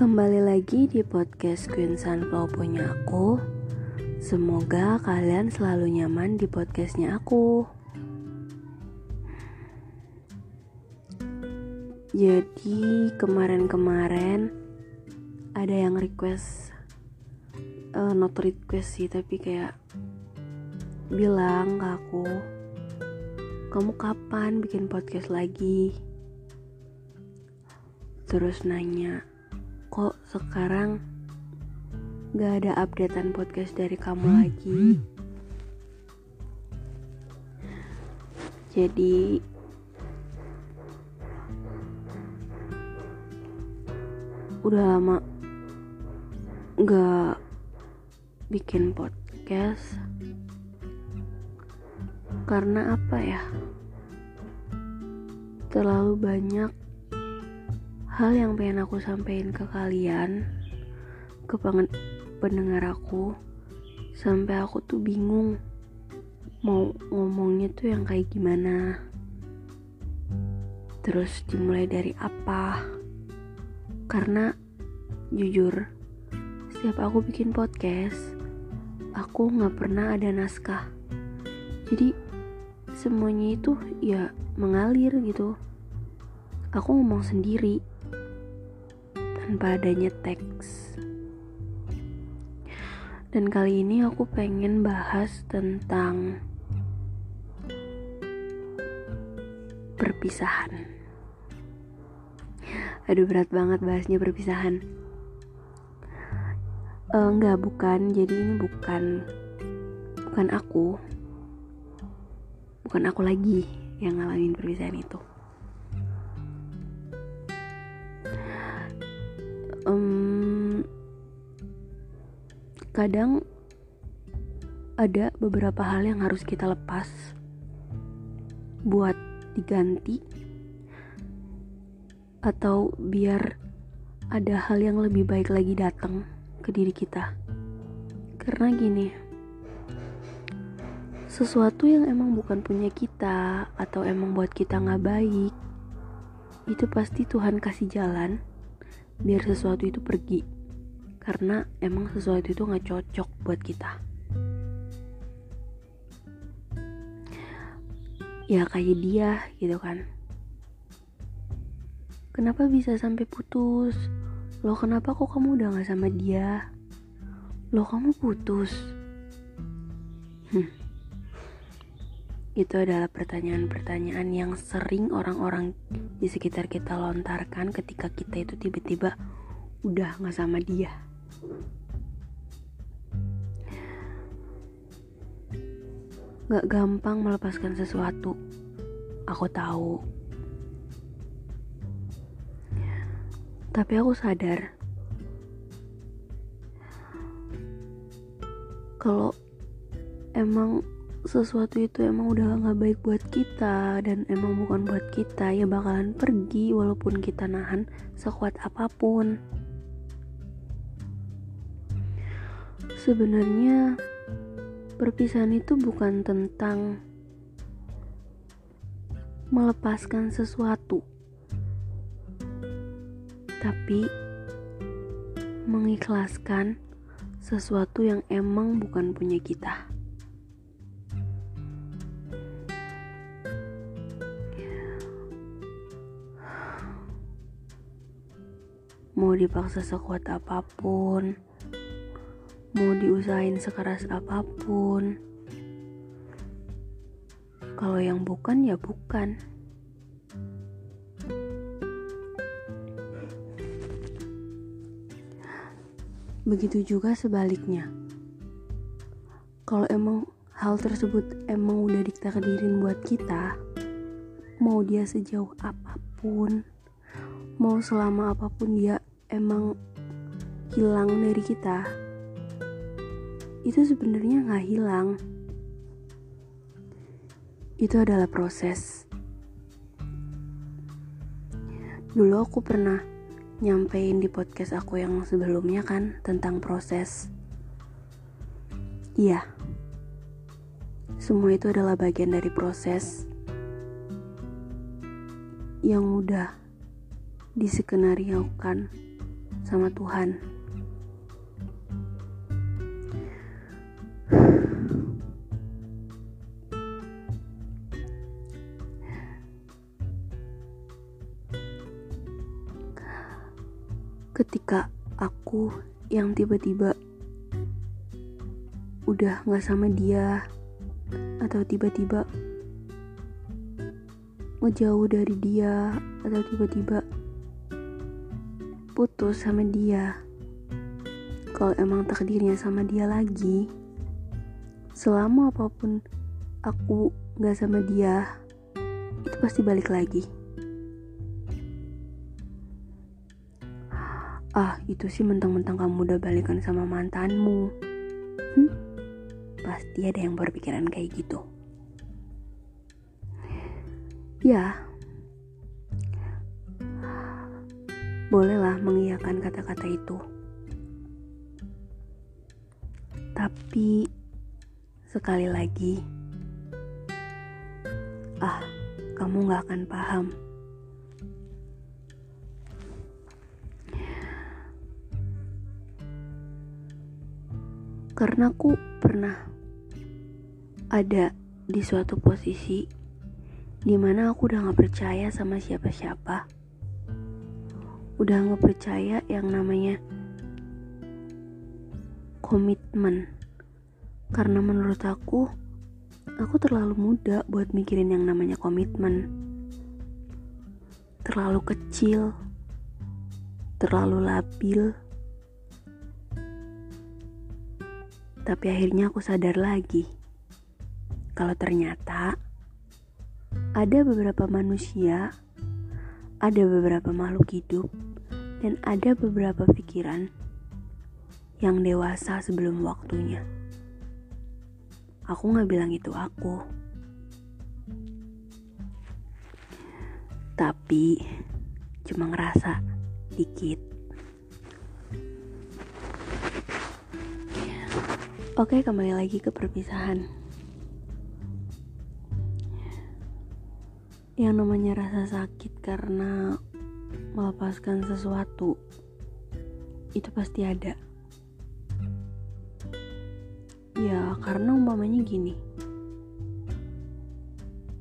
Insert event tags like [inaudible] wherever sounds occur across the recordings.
Kembali lagi di podcast Queen Sunflow punya aku Semoga kalian selalu nyaman di podcastnya aku Jadi kemarin-kemarin Ada yang request uh, Not request sih tapi kayak Bilang ke aku Kamu kapan bikin podcast lagi? Terus nanya kok sekarang gak ada updatean podcast dari kamu lagi? Jadi udah lama gak bikin podcast. Karena apa ya? Terlalu banyak hal yang pengen aku sampaikan ke kalian ke pendengar aku sampai aku tuh bingung mau ngomongnya tuh yang kayak gimana. Terus dimulai dari apa? Karena jujur setiap aku bikin podcast aku nggak pernah ada naskah. Jadi semuanya itu ya mengalir gitu. Aku ngomong sendiri tanpa adanya teks. Dan kali ini aku pengen bahas tentang perpisahan. Aduh berat banget bahasnya perpisahan. Uh, enggak bukan, jadi ini bukan bukan aku. Bukan aku lagi yang ngalamin perpisahan itu. Kadang ada beberapa hal yang harus kita lepas. Buat diganti atau biar ada hal yang lebih baik lagi datang ke diri kita. Karena gini sesuatu yang emang bukan punya kita atau emang buat kita nggak baik itu pasti Tuhan kasih jalan biar sesuatu itu pergi karena emang sesuatu itu nggak cocok buat kita. Ya kayak dia gitu kan. Kenapa bisa sampai putus? Lo kenapa kok kamu udah nggak sama dia? Lo kamu putus? Hmm. Itu adalah pertanyaan-pertanyaan yang sering orang-orang di sekitar kita lontarkan ketika kita itu tiba-tiba udah gak sama dia. Gak gampang melepaskan sesuatu, aku tahu. Tapi aku sadar. Kalau emang sesuatu itu emang udah gak baik buat kita dan emang bukan buat kita ya bakalan pergi walaupun kita nahan sekuat apa pun sebenarnya perpisahan itu bukan tentang melepaskan sesuatu tapi mengikhlaskan sesuatu yang emang bukan punya kita. mau dipaksa sekuat apa pun, mau diusahain sekeras apa pun. Kalau yang bukan ya bukan. Begitu juga sebaliknya. Kalau emang hal tersebut emang udah ditakdirin buat kita, mau dia sejauh apa pun, mau selama apa pun dia emang hilang dari kita itu sebenarnya nggak hilang. Itu adalah proses. Dulu aku pernah nyampein di podcast aku yang sebelumnya kan tentang proses. Iya. Semua itu adalah bagian dari proses yang udah disekenariokan sama Tuhan. Aku yang tiba-tiba udah gak sama dia atau tiba-tiba ngejauh dari dia atau tiba-tiba putus sama dia. Kalau emang takdirnya sama dia lagi selama apa pun aku gak sama dia itu pasti balik lagi ah itu sih mentang-mentang kamu udah balikan sama mantanmu hmm? pasti ada yang berpikiran kayak gitu ya bolehlah mengiyakan kata-kata itu. Tapi sekali lagi, ah, kamu gak akan paham. Karena aku pernah ada di suatu posisi di mana aku udah gak percaya sama siapa-siapa. Udah nggak percaya yang namanya komitmen. Karena menurut aku aku terlalu muda buat mikirin yang namanya komitmen. Terlalu kecil terlalu labil tapi akhirnya aku sadar lagi kalau ternyata ada beberapa manusia ada beberapa makhluk hidup dan ada beberapa pikiran yang dewasa sebelum waktunya. Aku gak bilang itu aku. Tapi cuma ngerasa dikit. Oke, kembali lagi ke perpisahan. Yang namanya rasa sakit karena melepaskan sesuatu itu pasti ada. Ya karena umpamanya gini.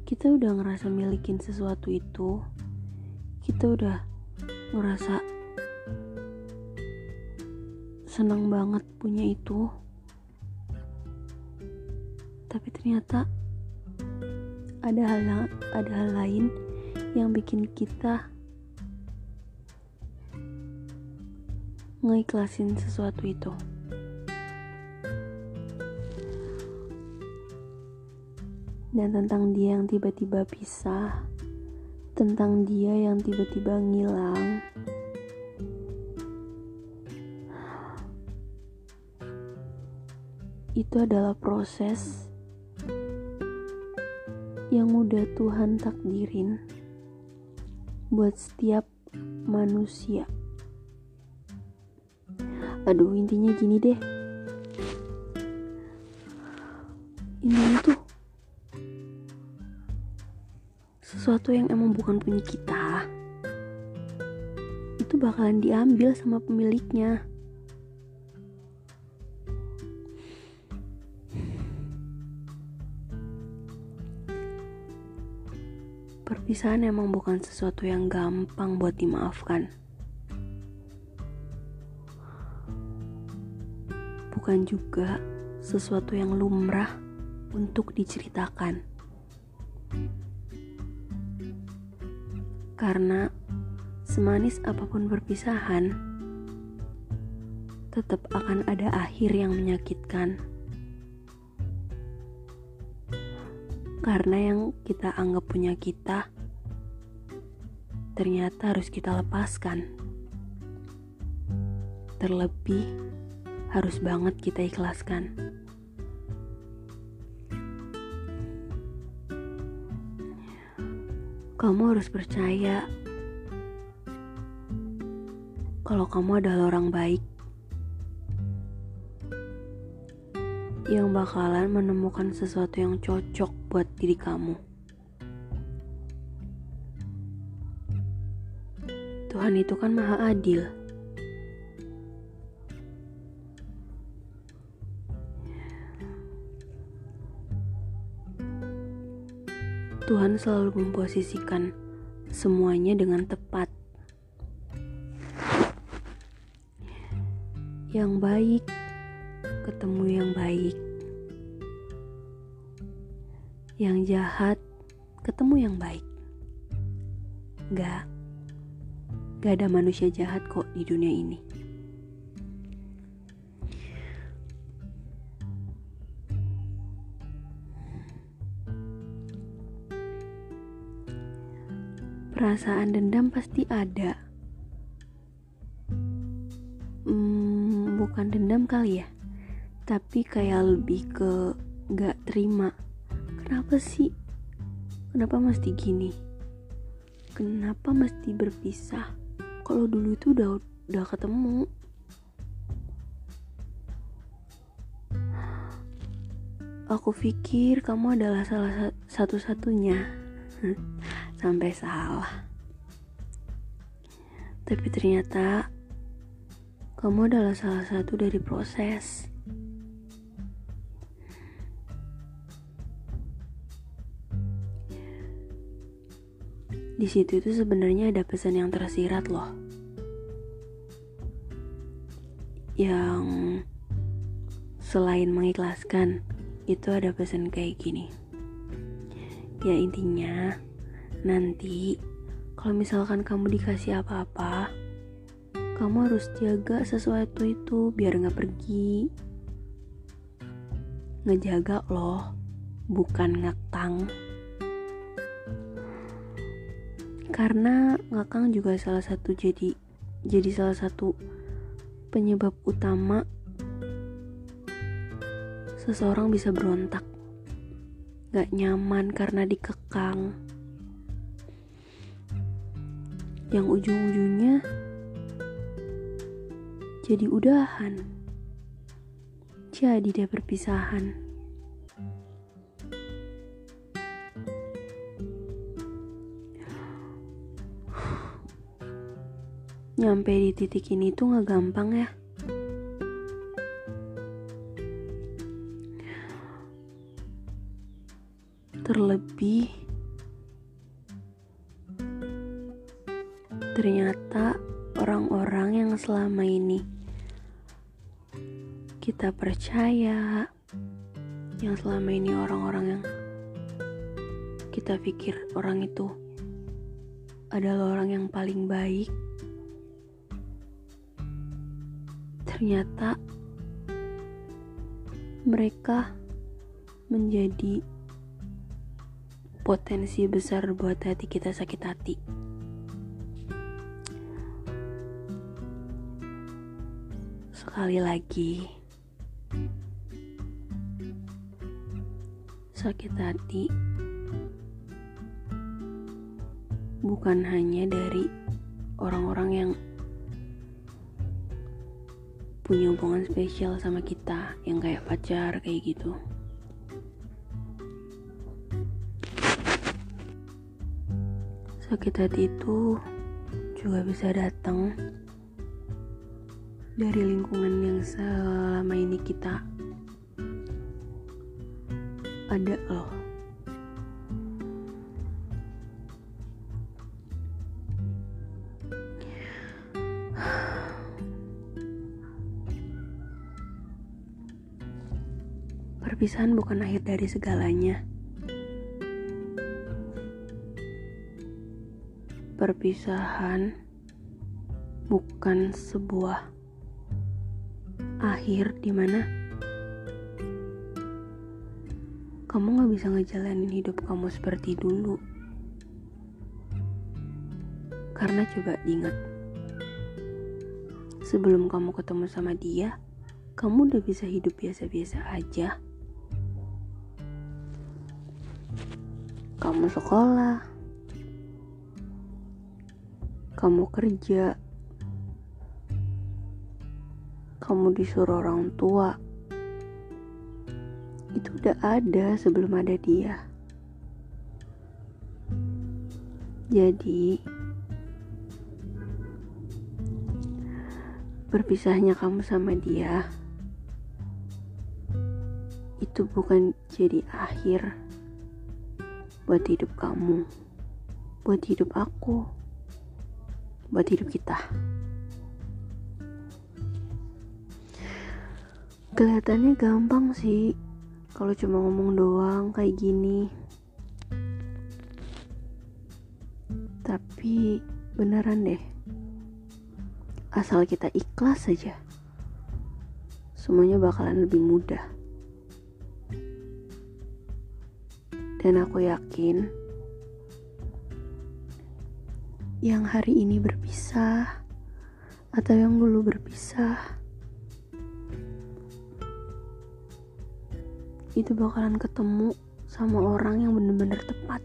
Kita udah ngerasa milikin sesuatu itu kita udah ngerasa senang banget punya itu tapi ternyata ada hal ada hal lain yang bikin kita ngeikhlasin sesuatu itu. Dan tentang dia yang tiba-tiba pisah, tentang dia yang tiba-tiba ngilang. Itu adalah proses yang udah Tuhan takdirin buat setiap manusia. Aduh intinya gini deh. Intinya tuh sesuatu yang emang bukan punya kita. Itu bakalan diambil sama pemiliknya Perpisahan emang bukan sesuatu yang gampang buat dimaafkan. bukan juga sesuatu yang lumrah untuk diceritakan. Karena semanis apa pun perpisahan, tetap akan ada akhir yang menyakitkan. Karena yang kita anggap punya kita, ternyata harus kita lepaskan. Terlebih harus banget kita ikhlaskan. Kamu harus percaya kalau kamu adalah orang baik yang bakalan menemukan sesuatu yang cocok buat diri kamu. Tuhan itu kan maha adil. Tuhan selalu memposisikan semuanya dengan tepat. Yang baik ketemu yang baik. Yang jahat ketemu yang baik. Enggak gak ada manusia jahat kok di dunia ini. Perasaan dendam pasti ada. Hmm, bukan dendam kali ya, tapi kayak lebih ke gak terima. Kenapa sih? Kenapa mesti gini? Kenapa mesti berpisah? Kalau dulu itu udah udah ketemu. Aku pikir kamu adalah salah satu-satunya. [laughs] sampai salah. Tapi ternyata kamu adalah salah satu dari proses. Di situ itu sebenarnya ada pesan yang tersirat loh. Yang selain mengikhlaskan, itu ada pesan kayak gini. Ya intinya, Nanti, kalau misalkan kamu dikasih apa-apa, kamu harus jaga sesuatu itu biar nggak pergi. Ngejaga loh, bukan ngekang. Karena ngekang juga salah satu jadi jadi salah satu penyebab utama seseorang bisa berontak. Gak nyaman karena dikekang yang ujung-ujungnya jadi udahan. Jadi dia perpisahan. Nyampe di titik ini tuh gak gampang ya. Terlebih ternyata orang-orang yang selama ini kita percaya, yang selama ini orang-orang yang kita pikir orang itu adalah orang yang paling baik, ternyata mereka menjadi potensi besar buat hati kita sakit hati. sekali lagi sakit hati bukan hanya dari orang-orang yang punya hubungan spesial sama kita yang kayak pacar kayak gitu. Sakit hati itu juga bisa datang dari lingkungan yang selama ini kita ada loh perpisahan bukan akhir dari segalanya perpisahan bukan sebuah akhir di mana kamu gak bisa ngejalanin hidup kamu seperti dulu. Karena coba ingat, sebelum kamu ketemu sama dia, kamu udah bisa hidup biasa-biasa aja. Kamu sekolah, kamu kerja, kamu disuruh orang tua. Itu udah ada sebelum ada dia. Jadi, berpisahnya kamu sama dia itu bukan jadi akhir, buat hidup kamu, buat hidup aku, buat hidup kita. Kelihatannya gampang sih kalau cuma ngomong doang kayak gini. Tapi beneran deh. Asal kita ikhlas saja. Semuanya bakalan lebih mudah. Dan aku yakin yang hari ini berpisah atau yang dulu berpisah itu bakalan ketemu sama orang yang bener-bener tepat